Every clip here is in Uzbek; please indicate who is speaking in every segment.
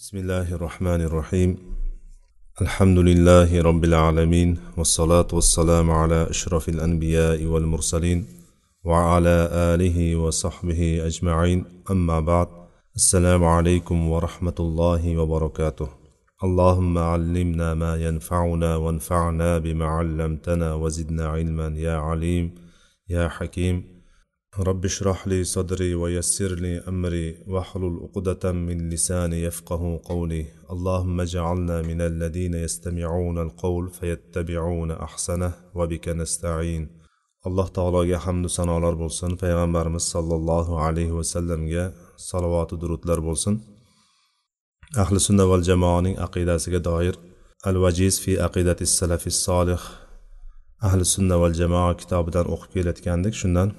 Speaker 1: بسم الله الرحمن الرحيم الحمد لله رب العالمين والصلاة والسلام على أشرف الأنبياء والمرسلين وعلى آله وصحبه أجمعين أما بعد السلام عليكم ورحمة الله وبركاته اللهم علمنا ما ينفعنا وانفعنا بما علمتنا وزدنا علما يا عليم يا حكيم رب اشرح لي صدري ويسر لي امري واحلل عقدة من لساني يفقه قولي اللهم اجعلنا من الذين يستمعون القول فيتبعون احسنه وبك نستعين alloh taologa hamdu sanolar bo'lsin payg'ambarimiz sollallohu alayhi vasallamga salovatu durudlar bo'lsin ahli sunna val jamoaning aqidasiga doir al vajiz fi aqidati salafi solih ahli sunna val jamoa kitobidan o'qib kelayotgandik shundan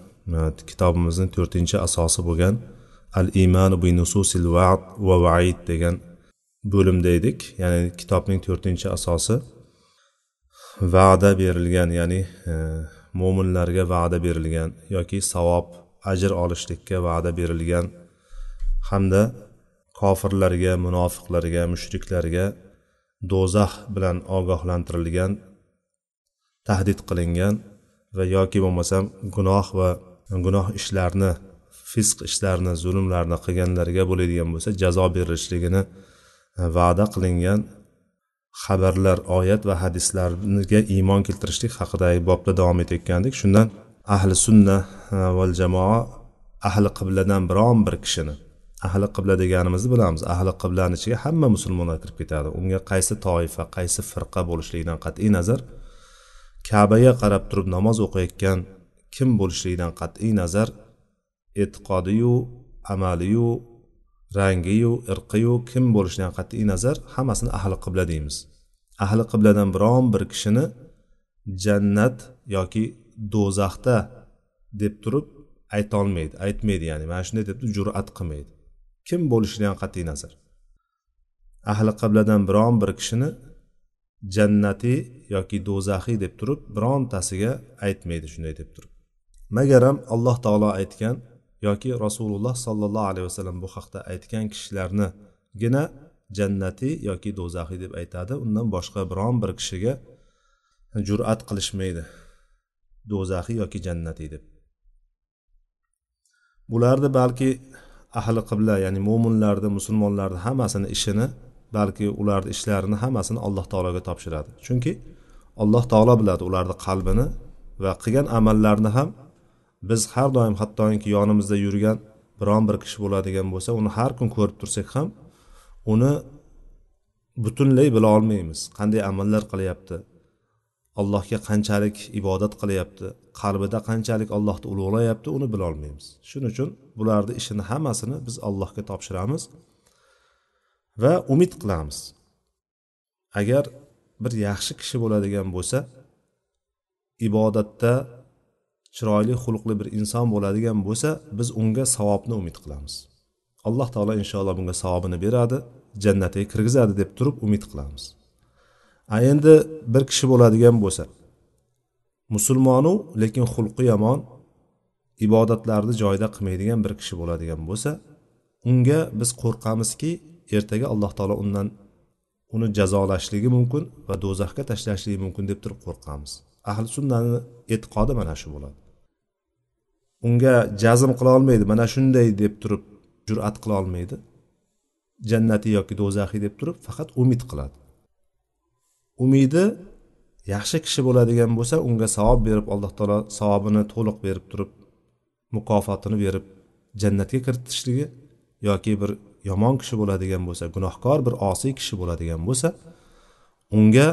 Speaker 1: kitobimizning to'rtinchi asosi bo'lgan al imanu bi nususil vaad va vaid degan bo'limda edik ya'ni kitobning to'rtinchi asosi va'da berilgan ya'ni e, mo'minlarga va'da berilgan yoki savob ajr olishlikka va'da berilgan hamda kofirlarga munofiqlarga mushriklarga do'zax bilan ogohlantirilgan tahdid qilingan va yoki bo'lmasam gunoh va gunoh ishlarni fisq ishlarni zulmlarni qilganlarga bo'ladigan bo'lsa jazo berilishligini e, va'da qilingan xabarlar oyat va hadislarga iymon keltirishlik haqidagi bobda davom etayotgandik. Shundan ahli sunna e, val jamoa ahli qibladan biron bir kishini ahli qibla deganimizni bilamiz. Ahli qiblani ichiga hamma musulmonlar kirib ketadi. Unga qaysi toifa qaysi firqa bo'lishligidan qat'iy nazar kabaga qarab turib namoz o'qiyotgan kim bo'lishligidan qat'iy nazar e'tiqodiyu amaliyu rangiyu irqiyu kim bo'lishidan qat'iy nazar hammasini ahli qibla deymiz. Ahli qibladan biron bir kishini jannat yoki do'zaxda deb turib aytolmaydi aytmaydi ya'ni mana shunday deb jur'at qilmaydi. Kim bo'lishidan qat'iy nazar? Ahli qibladan biron bir kishini jannatiy yoki do'zaxiy deb turib birontasiga aytmaydi shunday deb turib. Magaram alloh taolo aytgan yoki rasululloh sollallohu alayhi vasallam bu haqda aytgan kishilarnigina jannatiy yoki do'zaxiy deb aytadi. Undan boshqa biron bir kishiga jur'at qilishmaydi. Do'zaxiy yoki jannatiy deb. Bularni balki ahli qibla ya'ni mo'minlarni musulmonlarni hammasini ishini balki ularni ishlarini hammasini alloh taologa topshiradi. Chunki alloh taolo biladi ularni qalbini va qilgan amallarini ham biz har doim hattoki yonimizda yurgan biron bir kishi bo'ladigan bo'lsa uni har kun ko'rib tursak ham uni butunlay bila olmaymiz. Qanday amallar qilyapti? Allohga qanchalik ibodat qilyapti? Qalbida qanchalik allohni ulug'layapti uni bilolmaymiz shuning uchun bularni ishini hammasini biz allohga topshiramiz va umid qilamiz. Agar bir yaxshi kishi bo'ladigan bo'lsa ibodatda chiroyli xulqli bir inson bo'ladigan bo'lsa biz unga savobni umid qilamiz. Alloh taolo inshaalloh bunga savobini beradi jannatiga kirgizadi deb turib umid qilamiz. A endi bir kishi bo'ladigan bo'lsa musulmonu lekin xulqi yomon ibodatlarni joyida qilmaydigan bir kishi bo'ladigan bo'lsa unga biz qo'rqamizki ertaga alloh taolo undan uni jazolashligi mumkin va do'zaxga tashlashligi mumkin deb turib qo'rqamiz. Ahli sunnani e'tiqodi mana shu bo'ladi. Unga jazm qila olmaydi mana shunday deb turib jur'at qila olmaydi. Jannatiy yoki do'zaxiy deb turib faqat umid qiladi. Umidi yaxshi kishi bo'ladigan bo'lsa unga savob berib alloh taolo savobini to'liq berib turib mukofotini berib jannatga kiritishligi yoki bir yomon kishi bo'ladigan bo'lsa gunohkor bir osiy kishi bo'ladigan bo'lsa unga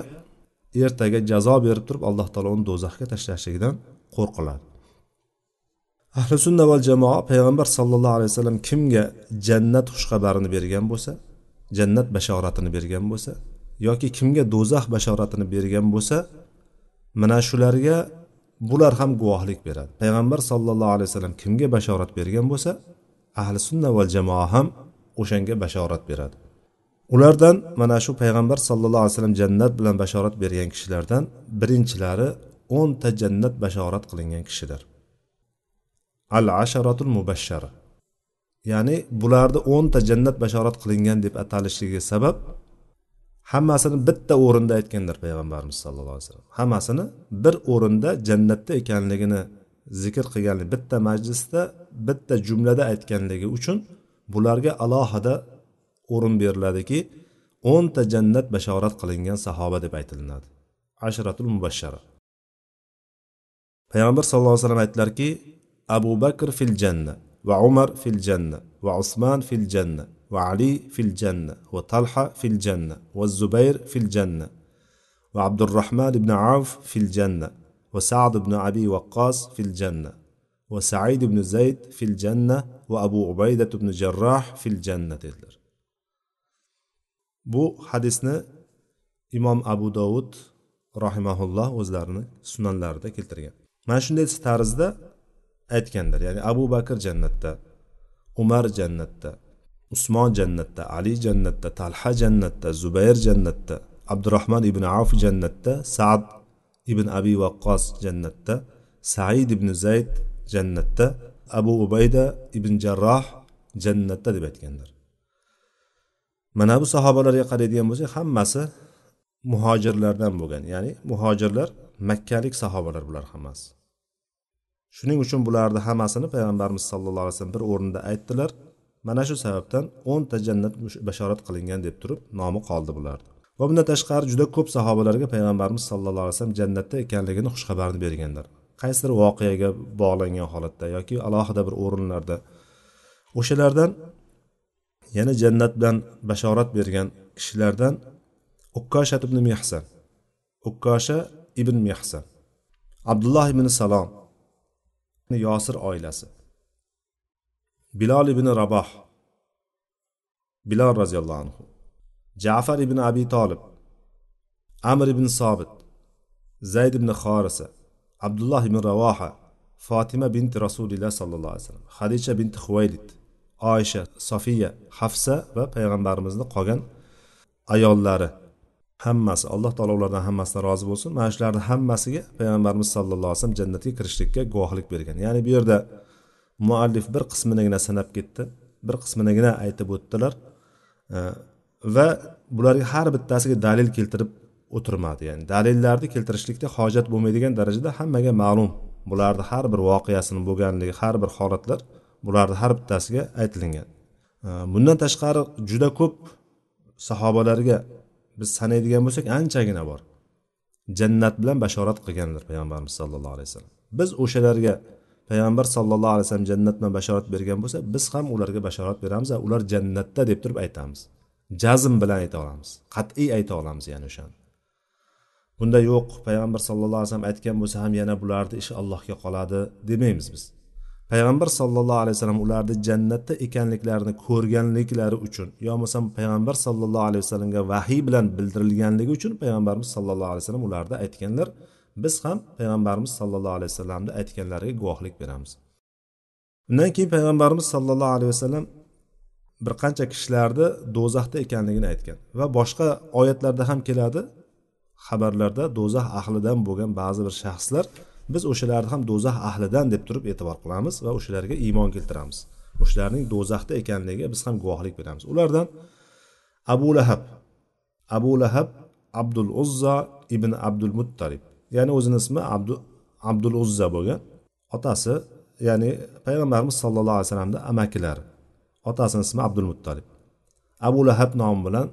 Speaker 1: ertaga jazo berib turib alloh taolo uni do'zaxga tashlashligidan qo'rqiladi. Ahli sunna val jamoa payg'ambar sallallohu alayhi vasallam kimga jannat xushxabarini bergan bo'lsa jannat bashoratini bergan bo'lsa yoki kimga do'zax bashoratini bergan bo'lsa mana shularga bular ham guvohlik beradi. Payg'ambar sallallohu alayhi vasallam kimga bashorat bergan bo'lsa ahli sunna val jamoa ham o'shanga bashorat beradi. Ulardan mana shu payg'ambar sallallohu alayhi vasallam jannat bilan bashorat bergan kishilardan birinchilari o'nta jannat bashorat qilingan kishidir. Al asharatul mubashshara ya'ni bularni o'nta jannat bashorat qilingan deb atalishligiga sabab hammasini bitta o'rinda aytgandir payg'ambarimiz sallallohu alayhi vasallam. Hammasini bir o'rinda jannatda ekanligini zikr qilganligi bitta majlisda bitta jumlada aytganligi uchun bularga alohida o'rin beriladiki o'nta jannat bashorat qilingan sahoba deb aytilinadi ashratul mubashshara payg'ambar sallallohu alayhi vasallam aytdilarki abu bakr fil janna va umar fil janna va usmon fil janna va ali fil janna va talha fil janna va zubayr fil janna va abdurahmon ibn avf fil janna va sad ibn abi vaqqos fil janna va said ibn zayd fil janna va abu ubaydat ibn jarroh fil janna dedilar bu hadisni imom abu dovud rahimaulloh o'zlarini sunanlarida keltirgan. Mana shunday tarzda aytgandir. Ya'ni abu bakr jannatda umar jannatda usmon jannatda ali jannatda talha jannatda zubayr jannatda abdurahmon ibn avf jannatda saad ibn abi vaqqos jannatda said ibn zayd jannatda abu ubayda ibn jarroh jannatda deb aytganlar mana bu sahobalarga qaraydigan bo'lsak hammasi muhojirlardan bo'lgan. Ya'ni muhojirlar makkalik sahobalar bular hammasi. Shuning uchun bularni hammasini payg'ambarimiz sallallohu alayhi vasallam bir o'rinda aytdilar. Mana shu sababdan o'nta jannat bashorat qilingan deb turib nomi qoldi bularni. Va bundan tashqari juda ko'p sahobalarga payg'ambarimiz sallallohu alayhi vasallam jannatda ekanligini xushxabarni berganlar. Qaysidir voqeaga bog'langan holatda yoki alohida bir o'rinlarda o'shalardan yana jannat bilan bashorat bergan kishilardan ukkosha ibn mehsan ukkosha ibn mehsan abdulloh ibn salom yosir oilasi bilol ibn raboh bilol roziyallohu anhu jafar ibn abi tolib amr ibn sobit zayd ibn xorisa abdulloh ibn ravoha fotima binti rasulilloh sollallohu alayhi vasallam hadicha binti huvaylid oysha sofiya hafsa va payg'ambarimizni qolgan ayollari. Hammasi alloh taolo ulardan hammasidan rozi bo'lsin. Mana shularni hammasiga payg'ambarimiz sallallohu alayhi vasallam jannatga kirishlikka guvohlik bergan. Ya'ni bu yerda muallif bir qisminigina sanab ketdi bir qisminigina aytib o'tdilar e, va bularga har bittasiga dalil keltirib o'tirmadi. Ya'ni dalillarni keltirishlikda hojat bo'lmaydigan darajada hammaga ma'lum. Bularni har bir voqeasini bo'lganligi har bir holatlar bularni har bittasiga aytilingan. Bundan tashqari juda ko'p sahobalarga biz sanaydigan bo'lsak anchagina bor. Jannat bilan bashorat qilganlar payg'ambarimiz sallallohu alayhi vasallam. Biz o'shalarga payg'ambar sallallohu alayhi vasallam jannat bilan bashorat bergan bo'lsa biz ham ularga bashorat beramiz va ular jannatda deb turib aytamiz. Jazm bilan ayta olamiz qat'iy ayta olamiz ya'ni o'shani. Bunda yo'q payg'ambar sallallohu alayhi vasallam aytgan bo'lsa ham yana bularni ishi allohga qoladi demaymiz biz. Payg'ambar sallallohu alayhi vasallam ularni jannatda ekanliklarini ko'rganliklari uchun yo bo'lmasam payg'ambar sallallohu alayhi vasallamga vahiy bilan bildirilganligi uchun payg'ambarimiz sallallohu alayhi vasallam ularni aytganlar biz ham payg'ambarimiz sallallohu alayhi vasallamni aytganlariga guvohlik beramiz. Undan keyin payg'ambarimiz sallallohu alayhi vasallam bir qancha kishilarni do'zaxda ekanligini aytgan va boshqa oyatlarda ham keladi. Xabarlarda do'zax ahlidan bo'lgan ba'zi bir shaxslar biz o'shalarni ham do'zax ahlidan deb turib e'tibor qilamiz va o'shalarga iymon keltiramiz. O'shalarning do'zaxda ekanligiga biz ham guvohlik beramiz. Ulardan abu lahab. Abu lahab abdul uzza ibn abdul muttalib. Ya'ni o'zini ismi abdu, abdul uzza bo'lgan otasi ya'ni payg'ambarimiz sallallohu alayhi vasallamni amakilari otasini ismi abdul muttalib. Abu lahab nomi bilan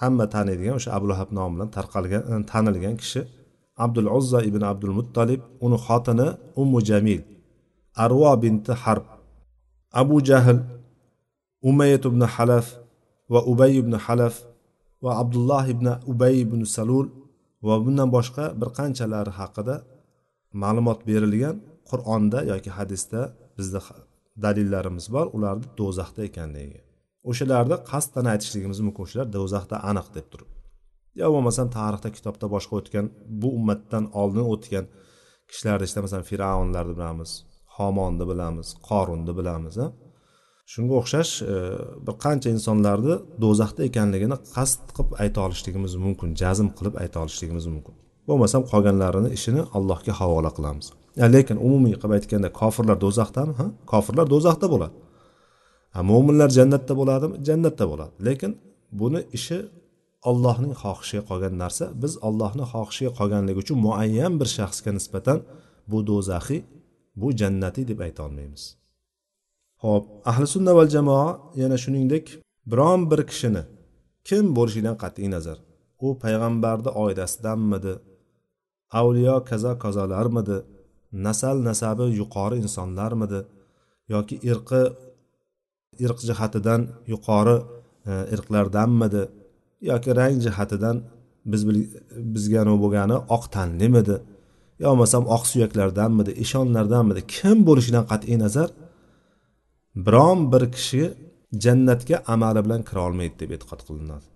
Speaker 1: hamma taniydigan o'sha abu lahab nomi bilan tarqalgan tanilgan kishi abdul uzza ibn abdul muttalib uni xotini ummu jamil arvo binti harb abu jahl umayat ibn halaf va ubay ibn halaf va abdulloh ibn ubay ibn salul va bundan boshqa bir qanchalari haqida ma'lumot berilgan qur'onda yoki hadisda bizda dalillarimiz bor. Ularni do'zaxda ekanligiga o'shalarni qasddan aytishligimiz mumkin. O'shalar do'zaxda aniq deb turib yo bo'lmasam tarixda kitobda boshqa o'tgan bu ummatdan oldin o'tgan kishilarni ishda masalan fir'avnlarni bilamiz homonni bilamiz qorunni bilamiz shunga o'xshash e, bir qancha insonlarni do'zaxda ekanligini qasd qilib ayta olishligimiz mumkin jazm qilib ayta olishligimiz mumkin. Bo'lmasam qolganlarini ishini allohga havola qilamiz. Lekin umumiy qilib aytganda kofirlar do'zaxdami ha? Kofirlar do'zaxda bo'ladi. Mo'minlar jannatda bo'ladimi? Jannatda bo'ladi. Lekin buni ishi allohning xohishiga qolgan narsa biz ollohni xohishiga qolganligi uchun muayyan bir shaxsga nisbatan bu do'zaxiy bu jannatiy deb ayta olmaymiz. Ho'p ahli sunna val jamoa yana shuningdek biron bir kishini kim bo'lishidan qat'iy nazar? U payg'ambarni oilasidanmidi? Avliyo kaza kazolarmidi nasal nasabi yuqori insonlarmidi? Yoki irqi irq jihatidan yuqori e, irqlardanmidi? Yoki rang jihatidan biz bizga bo'lgani oq tanlimidi yo bo'lmasam oq suyaklardanmidi eshonlardanmidi kim bo'lishidan qat'iy nazar biron bir kishi jannatga amali bilan kira olmaydi deb e'tiqod qilinadi.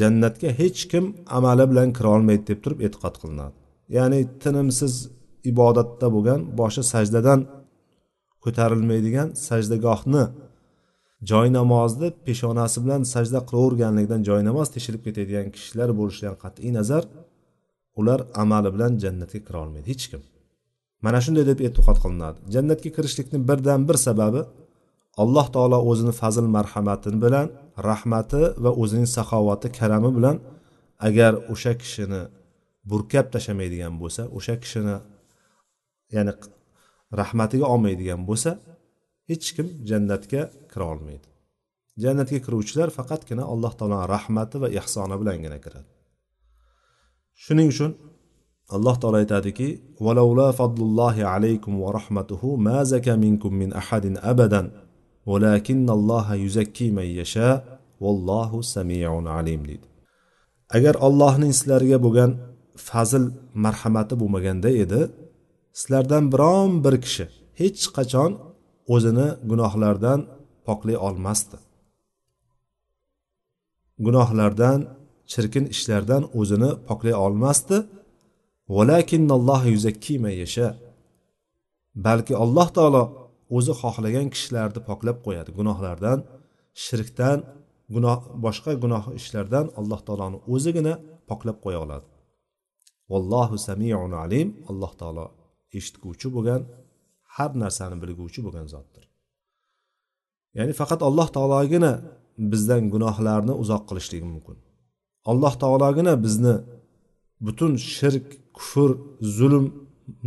Speaker 1: Jannatga hech kim amali bilan kira olmaydi deb turib e'tiqod qilinadi. Ya'ni tinimsiz ibodatda bo'lgan boshi sajdadan ko'tarilmaydigan sajdagohni joy namozni peshonasi bilan sajda qilaverganligidan joy namoz teshilib ketadigan kishilar bo'lishidan qat'iy nazar ular amali bilan jannatga kira olmaydi hech kim. Mana shunday deb e'tiqod qilinadi. Jannatga kirishlikni birdan bir sababi alloh taolo o'zini fazl marhamati bilan rahmati va o'zining saxovati karami bilan agar o'sha kishini burkab tashlamaydigan bo'lsa o'sha kishini ya'ni rahmatiga olmaydigan bo'lsa hech kim jannatga kira olmaydi. Jannatga kiruvchilar faqatgina alloh taoloni rahmati va ehsoni bilangina kiradi. Shuning uchun alloh taolo aytadiki valavla fadlullohi alaykum va rahmatuhu ma zaka minkum min ahadin abadan valakinnalloha yuzakki man yasha vallohu samiun alim deydi. Agar allohning sizlarga bo'lgan fazl marhamati bo'lmaganda edi sizlardan biron bir kishi hech qachon o'zini gunohlardan poklay olmasdi. Gunohlardan chirkin ishlardan o'zini poklay olmasdi. Balki alloh taolo o'zi xohlagan kishilarni poklab qo'yadi gunohlardan shirkdan gunoh boshqa gunoh ishlardan alloh taoloni o'zigina poklab qo'ya oladi. Vallohu samiun alim. Alloh taolo eshitguvchi bo'lgan har narsani bilguvchi bo'lgan zotdir. Ya'ni faqat alloh taologina bizdan gunohlarni uzoq qilishligi mumkin. Alloh taologina bizni butun shirk kufr zulm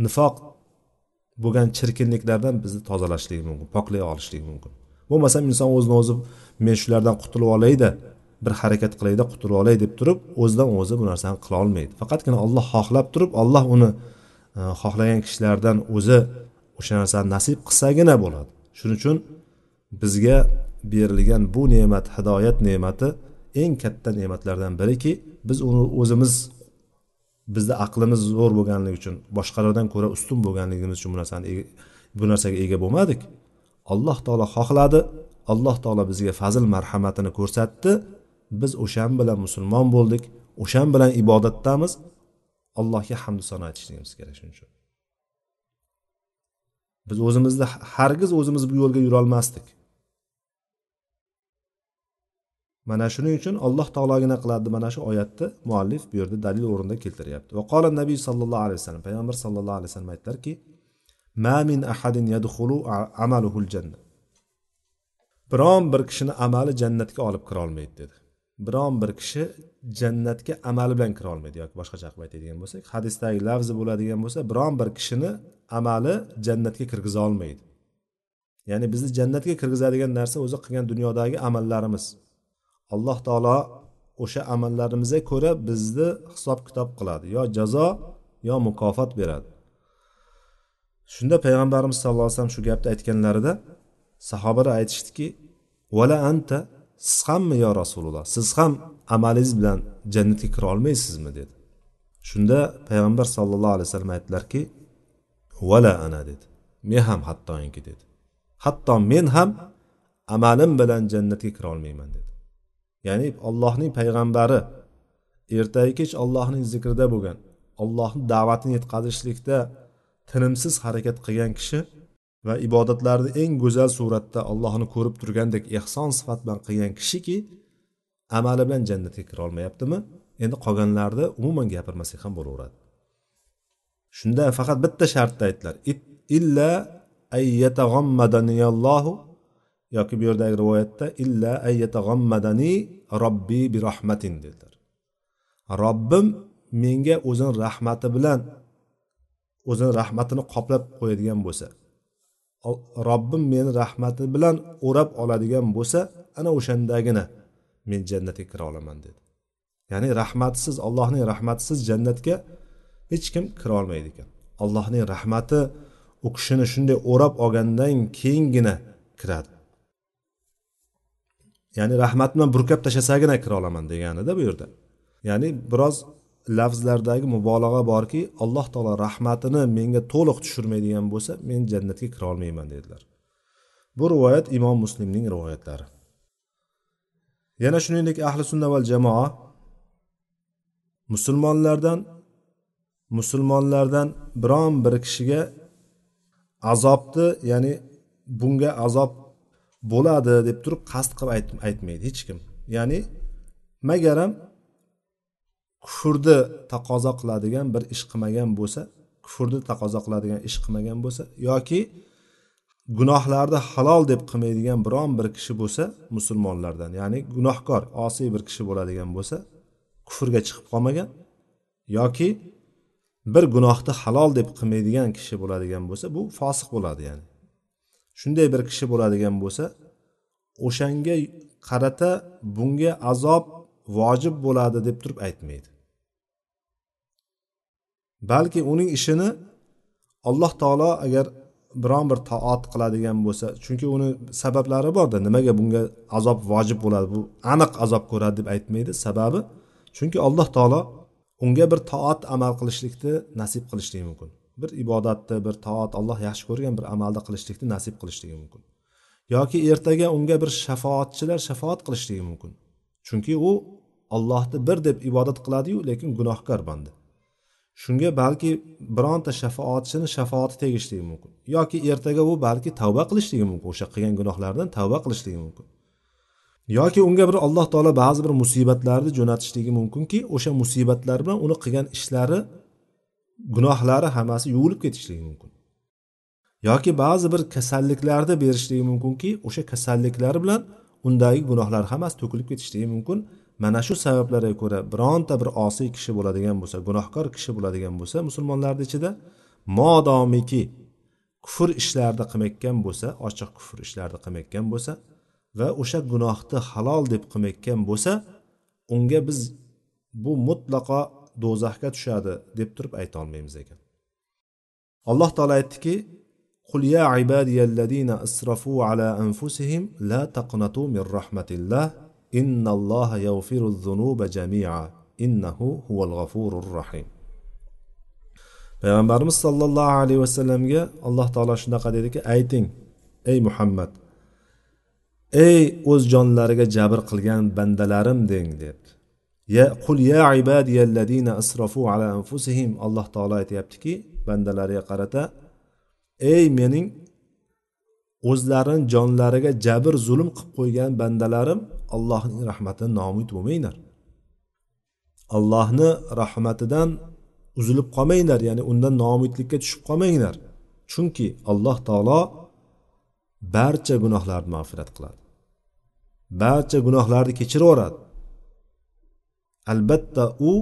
Speaker 1: nifoq bo'lgan chirkinliklardan bizni tozalashligi mumkin poklay olishligi mumkin. Bo'lmasam inson o'zini o'zi men shulardan qutulib olayda bir harakat qilayda qutulib olay deb turib o'zidan o'zi bu narsani qila olmaydi. Faqatgina olloh xohlab turib olloh uni e, xohlagan kishilardan o'zi o'sha narsani nasib qilsagina bo'ladi. Shuning uchun bizga berilgan bu ne'mat hidoyat ne'mati eng katta ne'matlardan biriki biz uni o'zimiz bizni aqlimiz zo'r bo'lganligi uchun boshqalardan ko'ra ustun bo'lganligimiz uchun bu narsani bu narsaga ega bo'lmadik. Alloh taolo xohladi. Alloh taolo bizga fazl marhamatini ko'rsatdi. Biz o'shan bilan musulmon bo'ldik. O'shan bilan ibodatdamiz. Allohga hamdu sano aytishligimiz kerak shuning uchun. Biz o'zimizni hargiz o'zimiz bu yo'lga yurolmasdik. Mana shuning uchun alloh taologina qiladi mana shu oyatni muallif bu yerda dalil o'rnida keltiryapti. Va qola nabiy sollallohu alayhi vasallam payg'ambar sallallohu alayhi vasallam aytdilarki ma min ahadin yadkhulu amaluhul janna biron bir kishini amali jannatga olib kira olmaydi dedi. Biron bir kishi jannatga amali bilan kira olmaydi yoki boshqacha qilib aytadigan bo'lsak hadisdagi lafzi bo'ladigan bo'lsa biron bir kishini amali jannatga kirgiza olmaydi. Ya'ni bizni jannatga kirgizadigan narsa o'zi qilgan dunyodagi amallarimiz. Alloh taolo o'sha amallarimizga ko'ra bizni hisob kitob qiladi. Yo jazo yo mukofot beradi. Shunda payg'ambarimiz sallallohu alayhi vasallam shu gapni aytganlarida sahobalar aytishdiki vala anta siz hammi yo rasululloh siz ham amalingiz bilan jannatga kira olmaysizmi? dedi. Shunda payg'ambar sallallohu alayhi vasallam aytdilarki vala ana dedi. Men ham hattoki dedi. Hatto men ham amalim bilan jannatga kira olmayman dedi. Ya'ni allohning payg'ambari ertayu kech ollohning zikrida bo'lgan ollohni da'vatini yetkazishlikda tinimsiz harakat qilgan kishi va ibodatlarni eng go'zal suratda allohni ko'rib turgandek ehson sifat bilan qilgan kishiki amali bilan jannatga kira olmayaptimi? Endi qolganlarni umuman gapirmasak ham bo'laveradi. Shunda faqat bitta shartda aytdilar. Illa yoki bu yerdagi rivoyatda illa ayyatag'ammadani robbi bi rahmatin dedilar. Robbim menga o'zini rahmati bilan o'zini rahmatini qoplab qo'yadigan bo'lsa robbim meni rahmati bilan o'rab oladigan bo'lsa ana o'shandagina men jannatga kira olaman dedi. Ya'ni rahmatsiz allohning rahmatisiz jannatga hech kim kira olmaydi ekan. Allohning rahmati u kishini shunday o'rab olgandan keyingina kiradi. Ya'ni rahmat bilan burkab tashlasagina kira olaman deganida bu yerda. Ya'ni biroz lafzlardagi mubolag'a borki alloh taolo rahmatini menga to'liq tushirmaydigan bo'lsa men jannatga kira olmayman dedilar. Bu rivoyat imom muslimning rivoyatlari. Yana shuningdek ahli sunna val jamoa musulmonlardan musulmonlardan biron bir kishiga azobni ya'ni bunga azob bo'ladi deb turib qasd qilib aytmaydi hech kim. Ya'ni magaram kufrni taqozo qiladigan bir ish qilmagan bo'lsa kufrni taqozo qiladigan ish qilmagan bo'lsa yoki gunohlarni halol deb qilmaydigan biron bir kishi bo'lsa musulmonlardan ya'ni gunohkor osiy bir kishi bo'ladigan bo'lsa kufrga chiqib qolmagan yoki bir gunohni halol deb qilmaydigan kishi bo'ladigan bo'lsa bu fosiq bo'ladi ya'ni. Shunday bir kishi bo'ladigan bo'lsa o'shanga qarata bunga azob vojib bo'ladi deb turib aytmaydi. Balki uning ishini alloh taolo agar biron bir toat qiladigan bo'lsa chunki uni sabablari borda nimaga bunga azob vojib bo'ladi bu aniq azob ko'radi deb aytmaydi. Sababi chunki alloh taolo unga bir toat amal qilishlikni nasib qilishligi mumkin. Bir ibodatni bir toat alloh yaxshi ko'rgan bir amalni qilishlikni nasib qilishligi mumkin. Yoki ertaga unga bir shafoatchilar shafoat qilishligi mumkin. Chunki u ollohni bir deb ibodat qiladiyu lekin gunohkor banda shunga balki bironta shafoatchini shafoati tegishligi mumkin. Yoki ertaga u balki tavba qilishligi mumkin o'sha qilgan gunohlaridan tavba qilishligi mumkin. Yoki unga bir alloh taolo ba'zi bir musibatlarni jo'natishligi mumkinki o'sha musibatlar bilan uni qilgan ishlari gunohlari hammasi yuvilib ketishligi mumkin. Yoki ba'zi bir kasalliklarni berishligi mumkinki o'sha kasalliklari bilan undagi gunohlar hammasi to'kilib ketishligi mumkin. Mana shu sabablarga ko'ra bironta bir osiy kishi bo'ladigan bo'lsa gunohkor kishi bo'ladigan bo'lsa musulmonlarni ichida modomiki kufr ishlarni qilmayotgan bo'lsa ochiq kufr ishlarni qilmayotgan bo'lsa va o'sha gunohni halol deb qilmayotgan bo'lsa unga biz bu mutlaqo do'zaxga tushadi deb turib aytolmaymiz ekan alloh taolo aytdiki قل يا عبادي الذين اسرفوا على انفسهم لا تقنطوا من رحمه الله إن الله يغفر الذنوب جميعا إنه هو الغفور الرحيم payg'ambarimiz sollallohu alayhi vasallamga alloh taolo shunaqa dediki ayting ey muhammad ey o'z jonlariga jabr qilgan bandalarim deng debdi ya qul ya ibadiyalladina asrafu ala anfusihim alloh taolo aytyaptiki bandalariga qarata ey mening o'zlarini jonlariga jabr zulm qilib qo'ygan bandalarim allohning rahmatidan noumid bo'lmanglar. Allohni rahmatidan uzilib qolmanglar ya'ni undan noumidlikka tushib qolmanglar. Chunki alloh taolo barcha gunohlarni mag'firat qiladi. Barcha gunohlarni kechiraveradi. Albatta u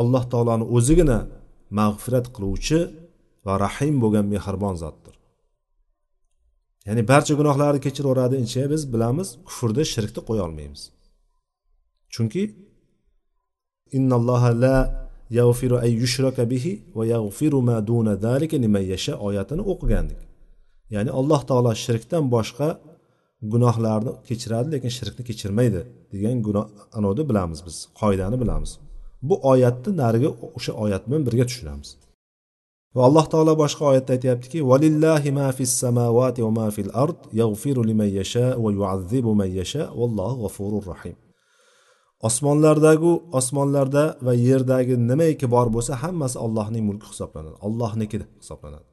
Speaker 1: alloh taoloni o'zigina mag'firat qiluvchi va rahim bo'lgan mehribon zotdir. Ya'ni barcha gunohlarni kechiraveradi incha biz bilamiz kufrni shirkni qo'ya olmaymiz. Chunki innalloha la yag'firu ay yushraka bihi va yag'firu ma duna zalika liman yasha oyatini o'qigandik. Ya'ni alloh taolo shirkdan boshqa gunohlarni kechiradi lekin shirkni kechirmaydi degan gunoh anavni bilamiz biz qoidani bilamiz. Bu oyatni narigi o'sha oyat bilan birga tushunamiz. Va alloh taolo boshqa oyatda aytyaptiki valillahi ma fis samavati va ma fil ard yaghfiru liman yasha va yu'azzibu man yasha vallohu g'afurur rahim. Osmonlardagi osmonlarda va yerdagi nimaiki bor bo'lsa hammasi allohning mulki hisoblanadi allohniki hisoblanadi.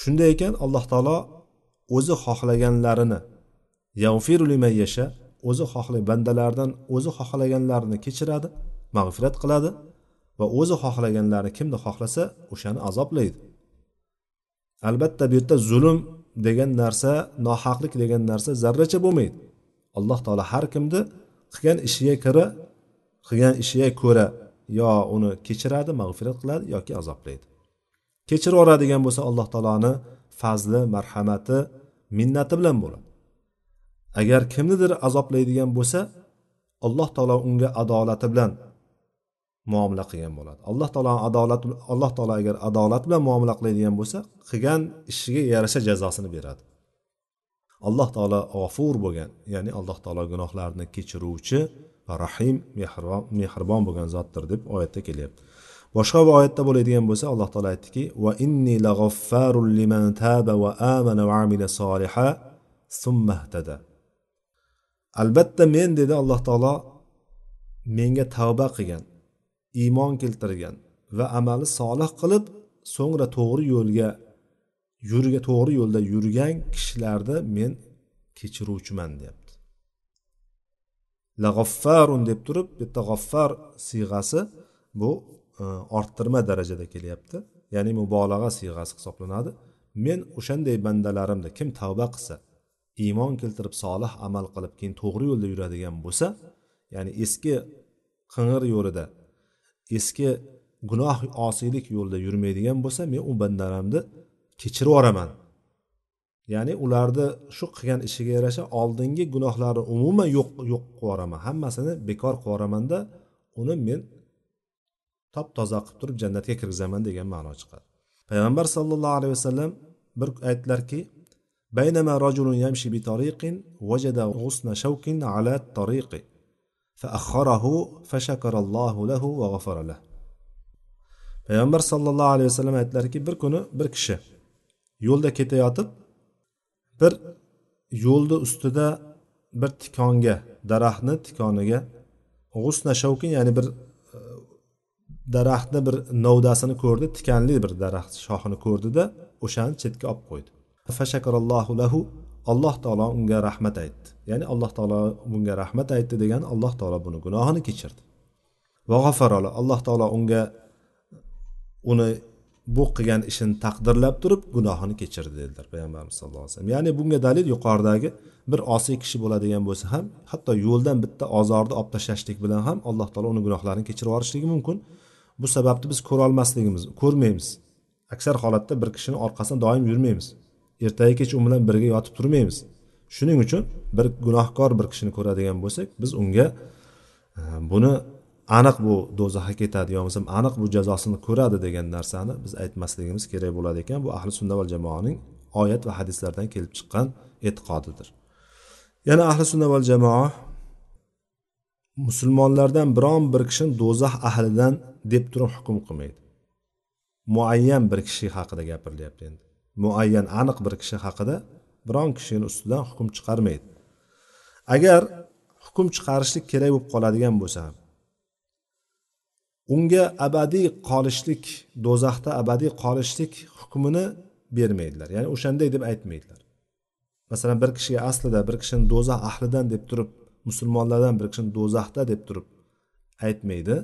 Speaker 1: Shunday ekan alloh taolo o'zi xohlaganlarini yag'firu liman yasha o'zi xohlay bandalardan o'zi xohlaganlarini kechiradi mag'firat qiladi va o'zi xohlaganlarini kimni xohlasa o'shani azoblaydi. Albatta bu yerda zulm
Speaker 2: degan narsa nohaqlik degan narsa zarracha bo'lmaydi. Alloh taolo har kimni qilgan ishiga ko'ra qilgan ishiga ko'ra yo uni kechiradi mag'firat qiladi yoki azoblaydi. Kechirib yuboradigan bo'lsa alloh taoloni fazli marhamati minnati bilan bo'ladi. Agar kimnidir azoblaydigan bo'lsa alloh taolo unga adolati bilan muomala qilgan bo'ladi. Alloh taolo adolat alloh taolo agar adolat bilan muomala qiladigan bo'lsa qilgan ishiga yarasha jazosini beradi. Alloh taolo g'ofur bo'lgan ya'ni alloh taolo gunohlarni kechiruvchi va rahim mehribon bo'lgan zotdir deb oyatda kelyapti. Boshqa bir oyatda bo'ladigan bo'lsa alloh taolo aytdiki va inni liman taba va amana va amila soliha summa ihtada. Albatta men dedi alloh taolo menga tavba qilgan iymon keltirgan va amali solih qilib so'ngra to'g'ri yo'lga yurga to'g'ri yo'lda yurgan kishilarni men kechiruvchiman deyapti. La g'offarun deb turib bu yerda g'offar siyg'asi bu e, orttirma darajada kelyapti ya'ni mubolag'a siyg'asi hisoblanadi. Men o'shanday bandalarimni kim tavba qilsa iymon keltirib solih amal qilib keyin to'g'ri yo'lda yuradigan bo'lsa ya'ni eski qing'ir yo'lida eski gunoh osiylik yo'lida yurmaydigan bo'lsa men u bandalarimni kechirib yuboraman. Ya'ni ularni shu qilgan ishiga yarasha oldingi gunohlarni umuman yo'q yo'q qilib yuboraman. Hammasini bekor qilib yuboramanda uni men top toza qilib turib jannatga kirgizaman degan ma'no chiqadi. Payg'ambar sallallohu alayhi vasallam bir aytdilarki بينما رجل يمشي بطريق وجد غصن شوك على الطريق فأخره فشكر الله له وغفر له payg'ambar sallallohu alayhi vasallam aytdilarki bir kuni bir kishi yo'lda ketayotib bir yo'lni ustida bir tikonga daraxtni tikoniga g'usna shavkin ya'ni bir e, daraxtni bir novdasini ko'rdi tikanli bir daraxt shoxini ko'rdida o'shani chetga olib qo'ydi Fashakarallohu lahu alloh taolo unga rahmat aytdi. Ya'ni alloh taolo bunga rahmat aytdi degani alloh taolo buni gunohini kechirdi. Va g'afarala alloh taolo unga uni bu qilgan ishini taqdirlab turib gunohini kechirdi dedilar payg'ambarimiz sallallohu alayhi vasallam. Ya'ni bunga dalil yuqoridagi bir osiy kishi bo'ladigan bo'lsa ham hatto yo'ldan bitta ozorni olib tashlashlik bilan ham alloh taolo uni gunohlarini kechirib yuborishligi mumkin. Bu sababni biz ko'rolmasligimiz ko'rmaymiz. Aksar holatda bir kishini orqasidan doim yurmaymiz. Ertayu kech u bilan birga yotib turmaymiz. Shuning uchun bir gunohkor bir kishini ko'radigan bo'lsak biz unga e, buni aniq bu do'zaxga ketadi yo bo'lmasam aniq bu jazosini ko'radi degan narsani biz aytmasligimiz kerak bo'ladi ekan. Bu ahli sunna va jamoaning oyat va hadislardan kelib chiqqan e'tiqodidir. Yana ahli sunna va jamoa musulmonlardan biron bir kishini do'zax ahlidan deb turib hukm qilmaydi. Muayyan bir kishi haqida gapirilyapti endi. Muayyan aniq bir kishi haqida biron kishini ustidan hukm chiqarmaydi. Agar hukm chiqarishlik kerak bo'lib qoladigan bo'lsa unga abadiy qolishlik do'zaxda abadiy qolishlik hukmini bermaydilar. Ya'ni o'shanday deb aytmaydilar. Masalan bir kishiga aslida bir kishini do'zax ahlidan deb turib musulmonlardan bir kishini do'zaxda deb turib aytmaydi.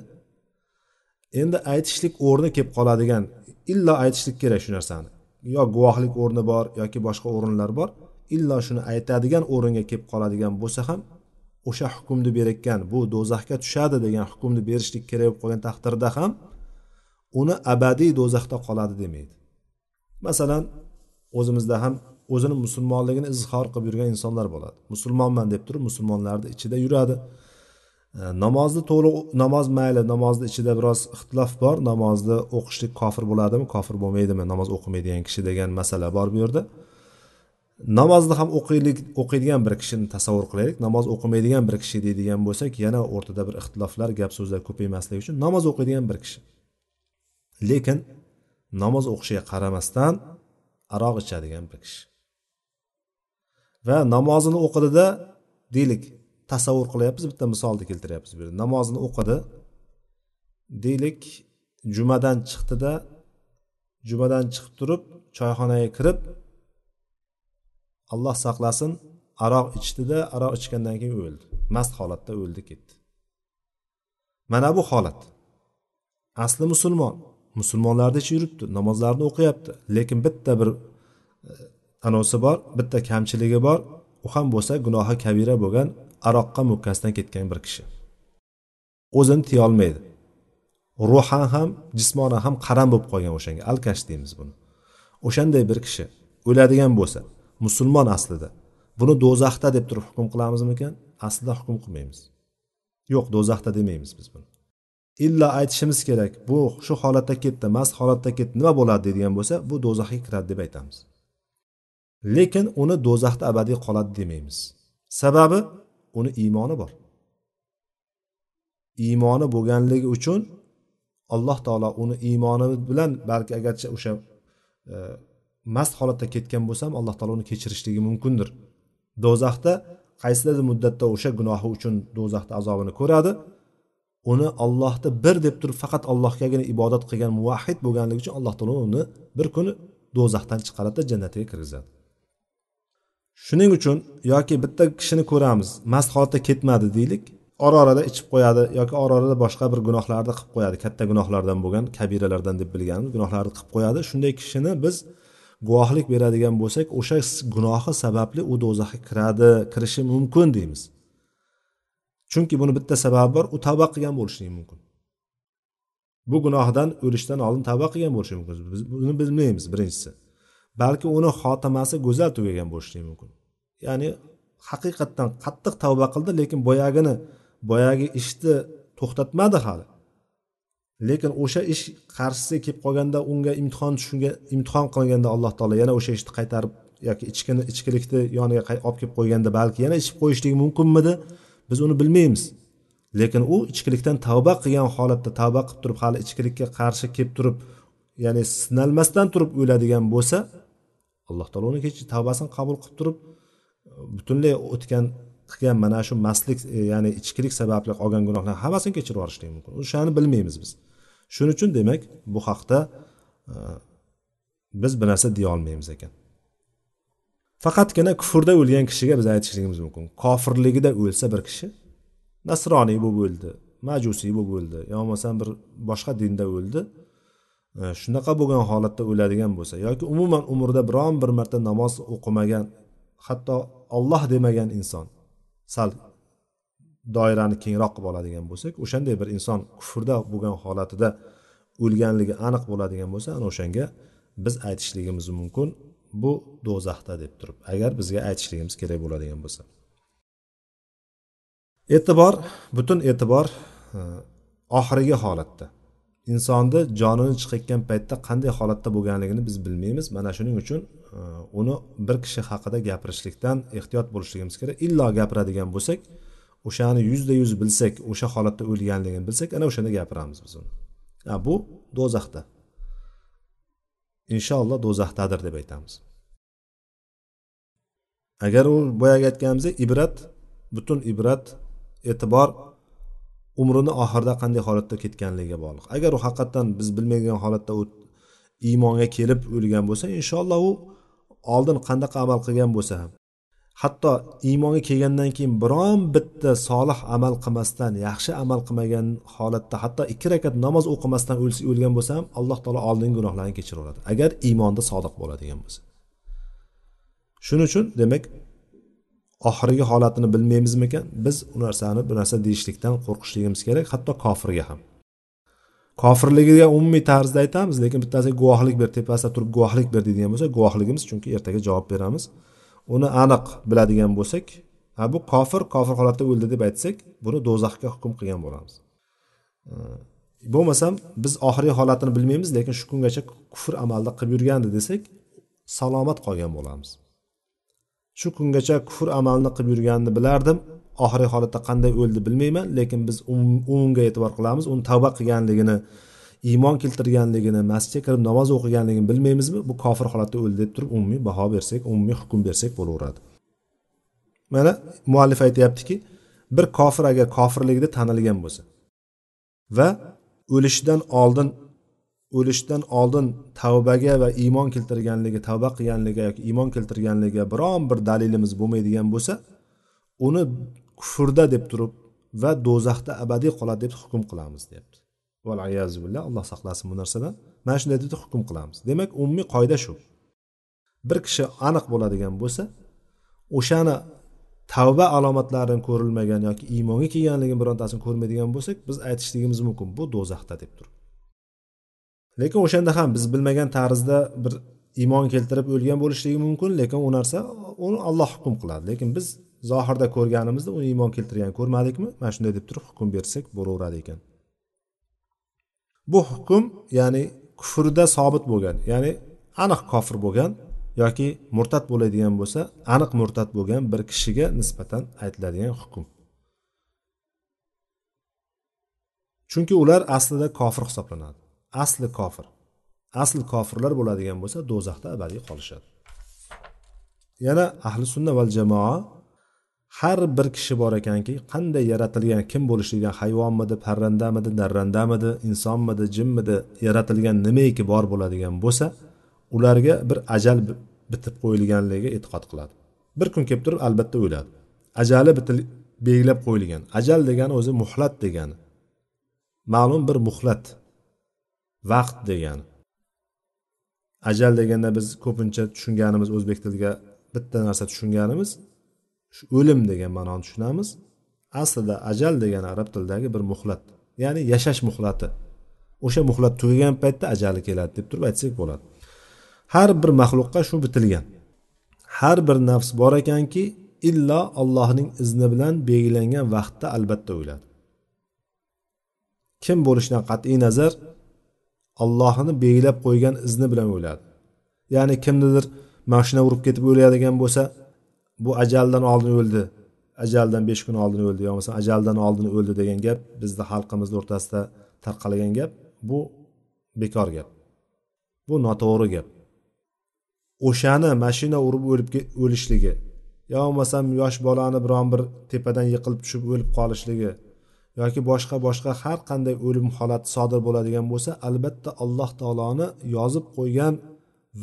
Speaker 2: Endi aytishlik o'rni kelib qoladigan illo aytishlik kerak shu narsani. Yo guvohlik o'rni bor yoki boshqa o'rinlar bor illo shuni aytadigan o'ringa kelib qoladigan bo'lsa ham o'sha hukmni berayotgan bu do'zaxga tushadi degan hukmni berishlik kerak bo'lib qolgan taqdirda ham uni abadiy do'zaxda qoladi demaydi. Masalan o'zimizda ham o'zini musulmonligini izhor qilib yurgan insonlar bo'ladi. Musulmonman deb turib musulmonlarni ichida yuradi. Namozni to'liq namoz mayli namozni ichida biroz ixtilof bor. Namozni o'qishlik kofir bo'ladimi? Kofir bo'lmaydimi? Namoz o'qimaydigan kishi degan masala bor bu yerda. Namozni ham o'qiylik o'qiydigan bir kishini tasavvur qilaylik. Namoz o'qimaydigan bir kishi deydigan bo'lsak yana o'rtada bir ixtiloflar gap so'zlar ko'paymasligi uchun namoz o'qiydigan bir kishi. Lekin namoz o'qishiga qaramasdan aroq ichadigan bir kishi. Va namozini o'qidida deylik tasavvur qilyapmiz bitta misolni keltiryapmiz bu yerda. Namozini o'qidi deylik jumadan chiqdida jumadan chiqib turib choyxonaga kirib alloh saqlasin aroq ichdida aroq ichgandan keyin o'ldi. Mast holatda o'ldi ketdi. Mana bu holat. Asli musulmon. Musulmonlarni ichi yuribdi namozlarini o'qiyapti. Lekin bitta bir e, anosi bor bitta kamchiligi bor. U ham bo'lsa gunohi kabira bo'lgan aroqqa mukkasidan ketgan bir kishi. O'zini tiyolmaydi ruhan ham jismonan ham qaram bo'lib qolgan o'shanga. Alkash deymiz buni. O'shanday bir kishi o'ladigan bo'lsa musulmon aslida buni do'zaxda deb turib hukm qilamizmikan? Aslida hukm qilmaymiz. Yo'q do'zaxda demaymiz biz buni. Illa aytishimiz kerak bu shu holatda ketdi mast holatda ketdi nima bo'ladi deydigan bo'lsa bu do'zaxga kiradi deb aytamiz. Lekin uni do'zaxda abadiy qoladi demaymiz. Sababi uni iymoni bor. Iymoni bo'lganligi uchun alloh taolo uni iymoni bilan balki agarcha o'sha e, mast holatda ketgan bo'lsa ham alloh taolo uni kechirishligi mumkindir. Do'zaxda qaysidir muddatda o'sha gunohi uchun do'zaxda azobini ko'radi. Uni ollohni bir deb turib faqat allohgagina ibodat qilgan muvahhid bo'lganligi uchun alloh taolo uni bir kuni do'zaxdan chiqaradida jannatiga kirgizadi. Shuning uchun yoki bitta kishini ko'ramiz mast holatda ketmadi deylik ora orada ichib qo'yadi yoki ora orada boshqa bir gunohlarni qilib qo'yadi. Katta gunohlardan bo'lgan kabiralardan deb bilganimiz gunohlarni qilib qo'yadi. Shunday kishini biz guvohlik beradigan bo'lsak o'sha gunohi sababli u do'zaxga kiradi kirishi mumkin deymiz. Chunki buni bitta sababi bor u tavba qilgan bo'lishligi mumkin. Bu gunohdan o'lishdan oldin tavba qilgan bo'lishi mumkin. Biz buni bilmaymiz birinchisi. Balki uni xotimasi go'zal tugagan bo'lishligi mumkin. Ya'ni haqiqatdan qattiq tavba qildi lekin boyagini boyagi ishni to'xtatmadi hali. Lekin o'sha ish qarshisiga kelib qolganda unga imtihon shunga imtihon qilganda alloh taolo yana o'sha ishni qaytarib yoki ichkini ichkilikni yoniga olib kelib qo'yganda balki yana ichib qo'yishligi mumkinmidi? Biz uni bilmaymiz. Lekin u ichkilikdan tavba qilgan holatda tavba qilib turib hali ichkilikka qarshi kelib turib ya'ni sinalmasdan turib o'ladigan bo'lsa alloh taolo uni kech tavbasini qabul qilib turib butunlay o'tgan qilgan mana shu mastlik e, ya'ni ichkilik sababli olgan gunohlarni hammasini kechirib yuborishligi mumkin o'shani bilmaymiz biz. Shuning uchun demak bu haqda e, biz bir narsa deya olmaymiz ekan. Faqatgina kufrda o'lgan kishiga biz aytishligimiz mumkin. Kofirligida o'lsa bir kishi nasroniy bo'lib o'ldi majusiy bo'lib o'ldi yo bo'lmasam bir boshqa dinda o'ldi Э, shunaqa bo'lgan holatda o'ladigan bo'lsa yoki umuman umrida biron bir marta namoz o'qimagan hatto olloh demagan inson sal doirani kengroq qilib oladigan bo'lsak o'shanday bir inson kufrda bo'lgan holatida o'lganligi aniq bo'ladigan bo'lsa ana o'shanga biz aytishligimiz mumkin bu do'zaxda deb turib agar bizga aytishligimiz kerak bo'ladigan bo'lsa. E'tibor butun e'tibor e, oxirgi holatda. Insonni jonini chiqayotgan paytda qanday holatda bo'lganligini biz bilmaymiz. Mana shuning uchun e, uni bir kishi haqida gapirishlikdan ehtiyot bo'lishligimiz kerak. Illo gapiradigan bo'lsak o'shani yuzda yuz bilsak o'sha holatda o'lganligini bilsak ana o'shanda gapiramiz biz uni. Bu do'zaxda. Inshaalloh do'zaxdadir deb aytamiz. Agar u boyagi aytganimizdek ibrat butun ibrat e'tibor umrini oxirida qanday holatda ketganligiga bog'liq. Agar u haqiqatdan biz bilmagan holatda u iymonga kelib o'lgan bo'lsa inshaalloh u oldin qanaqa amal qilgan bo'lsa ham. Hatto iymonga kelgandan keyin biron bitta solih amal qilmasdan yaxshi amal qilmagan holatda hatto ikki rakat namoz o'qimasdan o'lgan bo'lsa ham alloh taolo oldingi gunohlarini kechiraveradi. Agar iymonda sodiq bo'ladigan bo'lsa. Shuning uchun demak oxirgi holatini bilmaymizmikan? Biz u narsani bu narsa deyishlikdan qo'rqishligimiz kerak hatto kofirga ham. Kofirligiga umumiy tarzda aytamiz lekin bittasiga guvohlik ber tepasida turib guvohlik ber deydigan bo'lsa guvohligimiz chunki ertaga javob beramiz. Uni aniq biladigan bo'lsak a bu kofir kofir holatda o'ldi deb aytsak buni do'zaxga hukm qilgan bo'lamiz. Bo'lmasam biz oxirgi holatini bilmaymiz lekin shu kungacha kufr amalda qilib yurgandi desak salomat qolgan bo'lamiz. Shu kungacha kufr amalni qilib yurganini bilardim. Oxirgi holatda qanday o'ldi bilmayman lekin biz umumga e'tibor qilamiz uni tavba qilganligini iymon keltirganligini masjidga kirib namoz o'qiganligini bilmaymizmi? Bu kofir holatda o'ldi deb turib umumiy baho bersak umumiy hukm bersak bo'laveradi. Mana muallif aytyaptiki bir kofir agar kofirligida tanilgan bo'lsa va o'lishidan oldin o'lishdan oldin tavbaga va iymon keltirganligi tavba qilganligi yoki iymon keltirganligiga biron bir dalilimiz bo'lmaydigan bo'lsa uni kufrda deb turib va do'zaxda abadiy qoladi deb hukm qilamiz deyapti. Billah alloh saqlasin bu narsadan. Mana shunday deb hukm qilamiz. Demak umumiy qoida shu. Bir kishi aniq bo'ladigan bo'lsa o'shani tavba alomatlarini ko'rilmagan yoki iymonga kelganligini birontasini ko'rmaydigan bo'lsak biz aytishligimiz mumkin bu do'zaxda deb turib. Lekin o'shanda ham biz bilmagan tarzda bir iymon keltirib o'lgan bo'lishligi mumkin lekin u narsa uni olloh hukm qiladi. Lekin biz zohirda ko'rganimizda uni iymon keltirgan ko'rmadikmi? Mana shunday deb turib hukm bersak bo'laveradi ekan. Bu hukm ya'ni kufrda sobit bo'lgan ya'ni aniq kofir bo'lgan yoki murtad bo'ladigan bo'lsa aniq murtad bo'lgan bir kishiga nisbatan aytiladigan hukm. Chunki ular aslida kofir hisoblanadi. Asli kofir. Asl kofirlar bo'ladigan bo'lsa do'zaxda abadiy qolishadi. Yana ahli sunna val jamoa har bir kishi bor ekanki qanday yaratilgan kim bo'lishligidan hayvonmidi parrandamidi darrandamidi insonmidi jinmidi yaratilgan nimaiki bor bo'ladigan bo'lsa ularga bir ajal bitib qo'yilganligiga e'tiqod qiladi. Bir kun kelib turib albatta o'ladi ajali belgilab qo'yilgan. Ajal degani o'zi muhlat degani. Ma'lum bir muhlat. Vaqt degani ajal deganda biz ko'pincha tushunganimiz o'zbek tiliga bitta narsa tushunganimiz shu o'lim degan ma'noni tushunamiz. Aslida ajal degani arab tilidagi bir muhlat ya'ni yashash muhlati. O'sha muhlat tugagan paytda ajali keladi deb turib aytsak bo'ladi. Har bir maxluqqa shu bitilgan. Har bir nafs bor ekanki illo allohning izni bilan belgilangan vaqtda albatta o'ladi kim bo'lishidan qat'iy nazar allohini belgilab qo'ygan izni bilan o'ladi ya'ni kimnidir mashina urib ketib o'layotgan bo'lsa bu ajaldan oldin o'ldi ajaldan besh kun oldin o'ldi yo bo'lmasa ajaldan oldin o'ldi degan gap bizni xalqimizni o'rtasida tarqalgan gap bu bekor gap. Bu noto'g'ri gap. O'shani mashina urib o'lib o'lishligi yo bo'lmasam yosh bolani biron bir tepadan yiqilib tushib o'lib qolishligi yoki boshqa boshqa har qanday o'lim holati sodir bo'ladigan bo'lsa albatta alloh taoloni yozib qo'ygan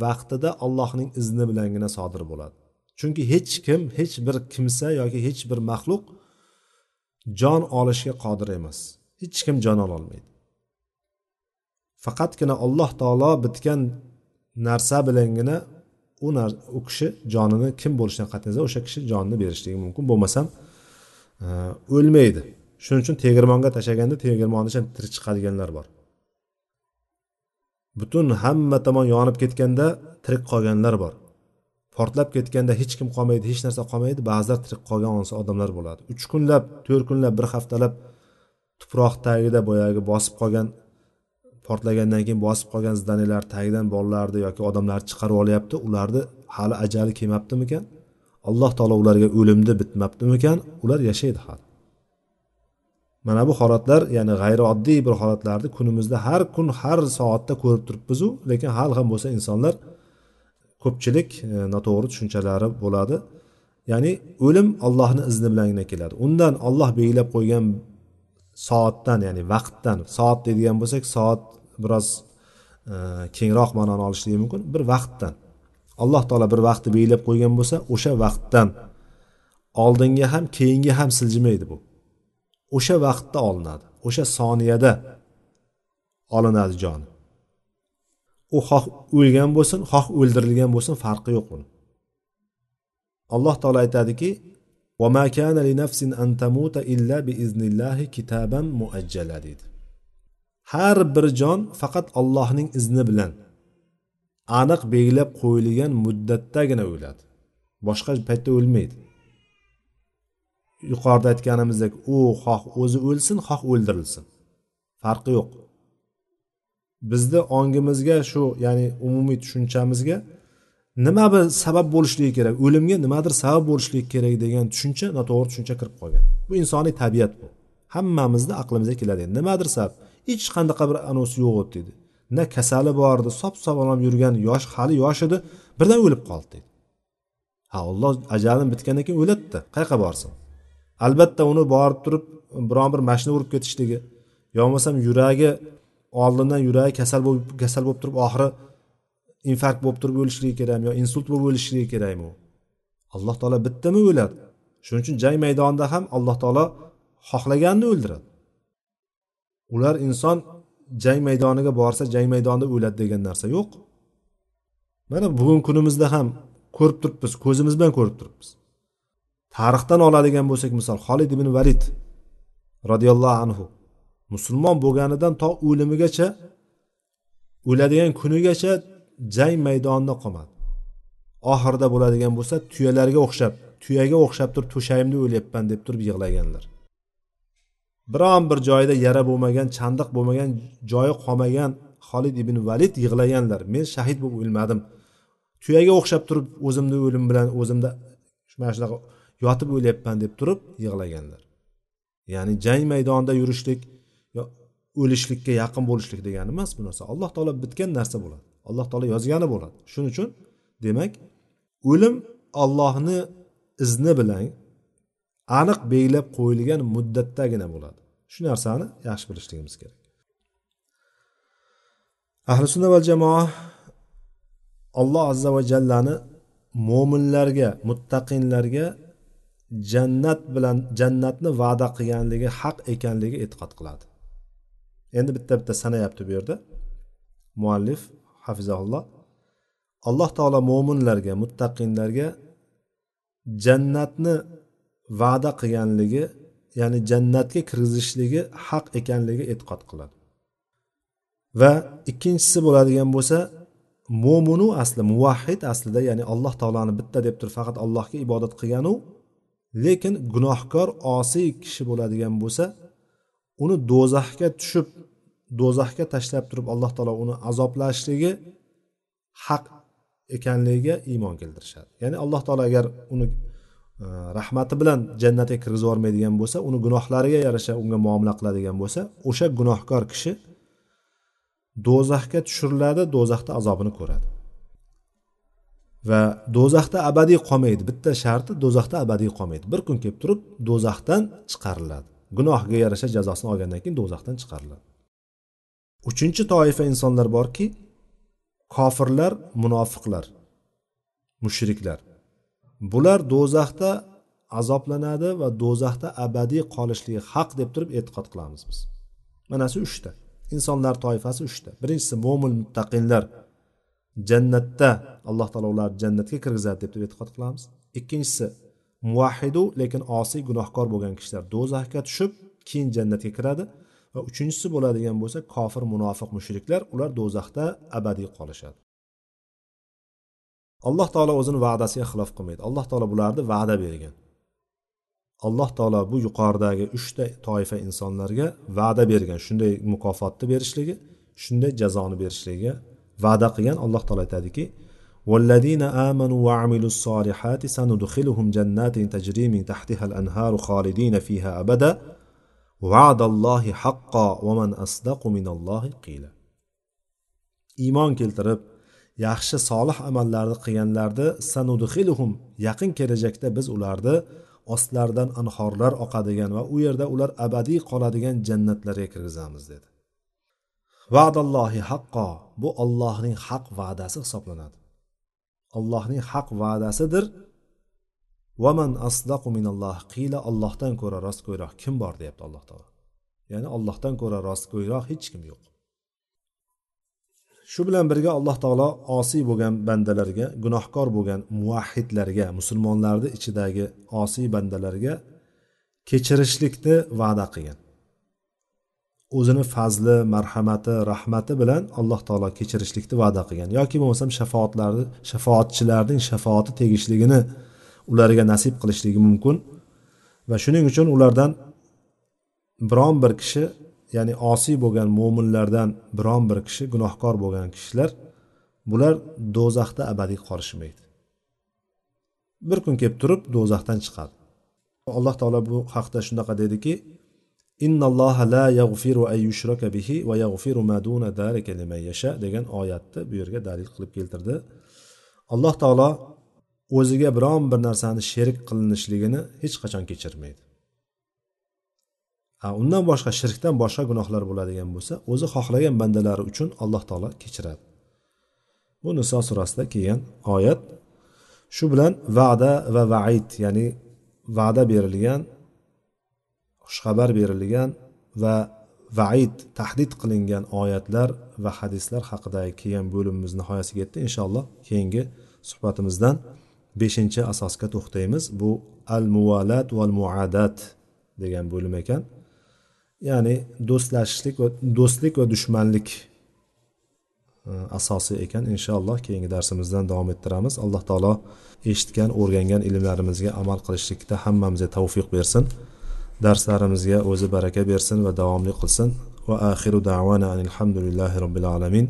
Speaker 2: vaqtida allohning izni bilangina sodir bo'ladi. Chunki hech kim hech bir kimsa yoki hech bir maxluq jon olishga qodir emas. Hech kim jon ololmaydi faqatgina alloh taolo bitgan narsa bilangina u u kishi jonini kim bo'lishidan qat'iy nazar o'sha kishi jonini berishligi mumkin bo'lmasam e, o'lmaydi. Shuning uchun tegirmonga tashlaganda tegirmonni ichidan tirik chiqadiganlar bor. Butun hamma tomon yonib ketganda tirik qolganlar bor. Portlab ketganda hech kim qolmaydi hech narsa qolmaydi ba'zilar tirik qolgan odamlar bo'ladi. Uch kunlab to'rt kunlab bir haftalab tuproq tagida boyagi bosib qolgan portlagandan keyin bosib qolgan zdaniyalar tagidan bolalarni yoki odamlarni chiqarib olyapti. Ularni hali ajali kelmabdimikan? Alloh taolo ularga o'limni bitmabdimikan? Ular yashaydi hali. Mana bu holatlar ya'ni g'ayrioddiy bir holatlarni kunimizda har kun har soatda ko'rib turibmizu lekin hali ham bo'lsa insonlar ko'pchilik e, noto'g'ri tushunchalari bo'ladi. Ya'ni o'lim allohni izni bilangina keladi. Undan olloh belgilab qo'ygan soatdan ya'ni vaqtdan soat deydigan bo'lsak soat biroz e, kengroq ma'noni olishligi mumkin bir vaqtdan. Alloh taolo bir vaqtni belgilab qo'ygan bo'lsa o'sha vaqtdan. Oldinga ham keyinga ham siljimaydi bu. O'sha vaqtda olinadi o'sha soniyada olinadi joni u xoh o'lgan bo'lsin xoh o'ldirilgan bo'lsin farqi yo'q uni. Alloh taolo aytadiki deydi har bir jon faqat allohning izni bilan aniq belgilab qo'yilgan muddatdagina o'ladi. Boshqa paytda o'lmaydi. Yuqorida aytganimizdek u xoh o'zi o'lsin xoh o'ldirilsin. Farqi yo'q. Bizni ongimizga shu ya'ni umumiy tushunchamizga nima bir sabab bo'lishligi kerak o'limga nimadir sabab bo'lishligi kerak degan tushuncha noto'g'ri tushuncha kirib qolgan. Bu insoniy tabiat bu. Hammamizni aqlimizga keladi. Nimadir sabab. Hech qanaqa bir anosi yo'q edi deydi na kasali bor edi sop sog'lom yurgan yosh hali yosh edi birdan o'lib qoldi deydi ha olloh ajalim bitgandan keyin o'ladida qayoqqa borsin? Albatta uni borib turib biron bir mashina urib ketishligi yo bo'lmasam yuragi oldindan yuragi kasal bo'lib kasal bo'lib turib oxiri infarkt bo'lib turib o'lishligi kerakmi yo insult bo'lib o'lishligi kerakmi u alloh taolo bittami o'ladi shuning uchun jang maydonida ham alloh taolo xohlaganini o'ldiradi. Ular inson jang maydoniga borsa jang maydonida o'ladi degan narsa yo'q. Mana bugungi kunimizda ham ko'rib turibmiz ko'zimiz bilan ko'rib turibmiz. Tarixdan oladigan bo'lsak misol xolid ibn valid roziyallohu anhu musulmon bo'lganidan to o'limigacha o'ladigan kunigacha jang maydonida qolmadi. Oxirida bo'ladigan bo'lsa tuyalarga o'xshab tuyaga o'xshab turib to'shagimda o'lyapman deb turib yig'laganlar. Biron bir joyida yara bo'lmagan chandiq bo'lmagan joyi qolmagan xolid ibn valid yig'laganlar. Men shahid bo'lib o'lmadim. Tuyaga o'xshab turib o'zimni o'lim bilan o'zimda mana shunaqa yotib o'lyapman deb turib yig'laganlar. Ya'ni jang maydonida yurishlik o'lishlikka yaqin bo'lishlik degani emas bu narsa alloh taolo bitgan narsa bo'ladi. Alloh taolo yozgani bo'ladi. Shuning uchun demak o'lim ollohni izni bilan aniq belgilab qo'yilgan muddatdagina bo'ladi. Shu narsani yaxshi bilishligimiz kerak. Ahli sunna va jamoa alloh azza va jallani mo'minlarga muttaqinlarga jannat bilan jannatni va'da qilganligi haq ekanligi e'tiqod qiladi. Endi bitta bitta sanayapti bu yerda. Muallif hafizahulloh alloh taolo mo'minlarga muttaqinlarga jannatni va'da qilganligi ya'ni jannatga kirgizishligi haq ekanligi e'tiqod qiladi. Va ikkinchisi bo'ladigan bo'lsa mo'minu asli muvahhid aslida ya'ni alloh taoloni bitta deb turib faqat allohga ibodat qilganu lekin gunohkor osiy kishi bo'ladigan bo'lsa uni do'zaxga tushib do'zaxga tashlab turib alloh taolo uni azoblashligi haq ekanligiga iymon keltirishadi. Ya'ni alloh taolo agar uni e, rahmati bilan jannatga kirgizib yubormaydigan bo'lsa uni gunohlariga yarasha unga muomala qiladigan bo'lsa o'sha gunohkor kishi do'zaxga tushiriladi do'zaxda azobini ko'radi. Va do'zaxda abadiy qolmaydi. Bitta sharti do'zaxda abadiy qolmaydi. Bir kun kelib turib do'zaxdan chiqariladi. Gunohiga yarasha jazosini olgandan keyin do'zaxdan chiqariladi. Uchinchi toifa insonlar borki kofirlar munofiqlar mushriklar. Bular do'zaxda azoblanadi va do'zaxda abadiy qolishligi haq deb turib e'tiqod qilamiz biz. Mana shu uchta. Insonlar toifasi uchta. Birinchisi mo'min muttaqinlar. Jannatda. Alloh taolo ularni jannatga kirgizadi deb turib e'tiqod qilamiz. Ikkinchisi muvahhidu lekin osiy gunohkor bo'lgan kishilar do'zaxga tushib keyin jannatga kiradi. Va uchinchisi bo'ladigan bo'lsa kofir munofiq mushriklar ular do'zaxda abadiy qolishadi. Alloh taolo o'zini va'dasiga xilof qilmaydi. Alloh taolo bularni va'da bergan. Alloh taolo bu yuqoridagi uchta toifa insonlarga va'da bergan. Shunday mukofotni berishligi shunday jazoni berishligiga va'da qilgan alloh taolo aytadiki والذين آمنوا وعملوا الصالحات سندخلهم جنات تجري من تحتها الأنهار خالدين فيها أبدا va'dallohi haqqo vaman asdaqu minallohi qila iymon keltirib yaxshi solih amallarni qilganlarni sanudxiluhum yaqin kelajakda biz ularni ostlaridan anhorlar oqadigan va u yerda ular abadiy qoladigan jannatlarga kirgizamiz dedi Va'dallohi haqqo bu ollohning haq va'dasi hisoblanadi. Allohning haq va'dasidir. Vaman asdaqu minalloh. Qiyla ollohdan ko'ra rostgo'yroq kim bor deyapti alloh taolo. Ya'ni ollohdan ko'ra rostgo'yroq hech kim yo'q. Shu bilan birga alloh taolo osiy bo'lgan bandalarga gunohkor bo'lgan muvahhidlarga musulmonlarni ichidagi osiy bandalarga kechirishlikni va'da qilgan. O'zini fazli marhamati rahmati bilan alloh taolo kechirishlikni va'da qilgan. Yoki bo'lmasam shafoatlarni shafoatchilarning shafoati tegishligini ularga nasib qilishligi mumkin. Va shuning uchun ulardan biron bir kishi ya'ni osiy bo'lgan mo'minlardan biron bir kishi gunohkor bo'lgan kishilar bular do'zaxda abadiy qolishmaydi. Bir kun kelib turib do'zaxdan chiqadi. Alloh taolo bu haqda shunaqa dediki innalloha la yag'firu an yushraka bihi va yag'firu ma duna zalika liman yasha degan oyatni bu yerga dalil qilib keltirdi. Alloh taolo o'ziga biron bir narsani sherik qilinishligini hech qachon kechirmaydi. Undan boshqa shirkdan boshqa gunohlar bo'ladigan bo'lsa o'zi xohlagan bandalari uchun alloh taolo kechiradi. Bu niso surasida kelgan oyat shu bilan va'da va vaid ya'ni va'da berilgan xushxabar berilgan va vaid tahdid qilingan oyatlar va hadislar haqidagi kelgan bo'limimiz nihoyasiga yetdi. Inshaalloh keyingi suhbatimizdan beshinchi asosga to'xtaymiz. Bu al muvalat val muadat degan bo'lim ekan. Ya'ni do'stlashishlik va do'stlik va dushmanlik e, asosi ekan. Inshaalloh keyingi darsimizdan davom ettiramiz. Alloh taolo eshitgan o'rgangan ilmlarimizga amal qilishlikda hammamizga tavfiq bersin. darslarimizga o'zi baraka bersin va davomli qilsin واخر دعوانا ان الحمد لله رب العالمين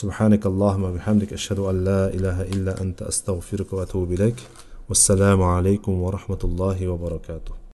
Speaker 2: سبحانك اللهم وبحمدك اشهد ان لا اله الا انت استغفرك واتوب اليك والسلام عليكم ورحمه الله وبركاته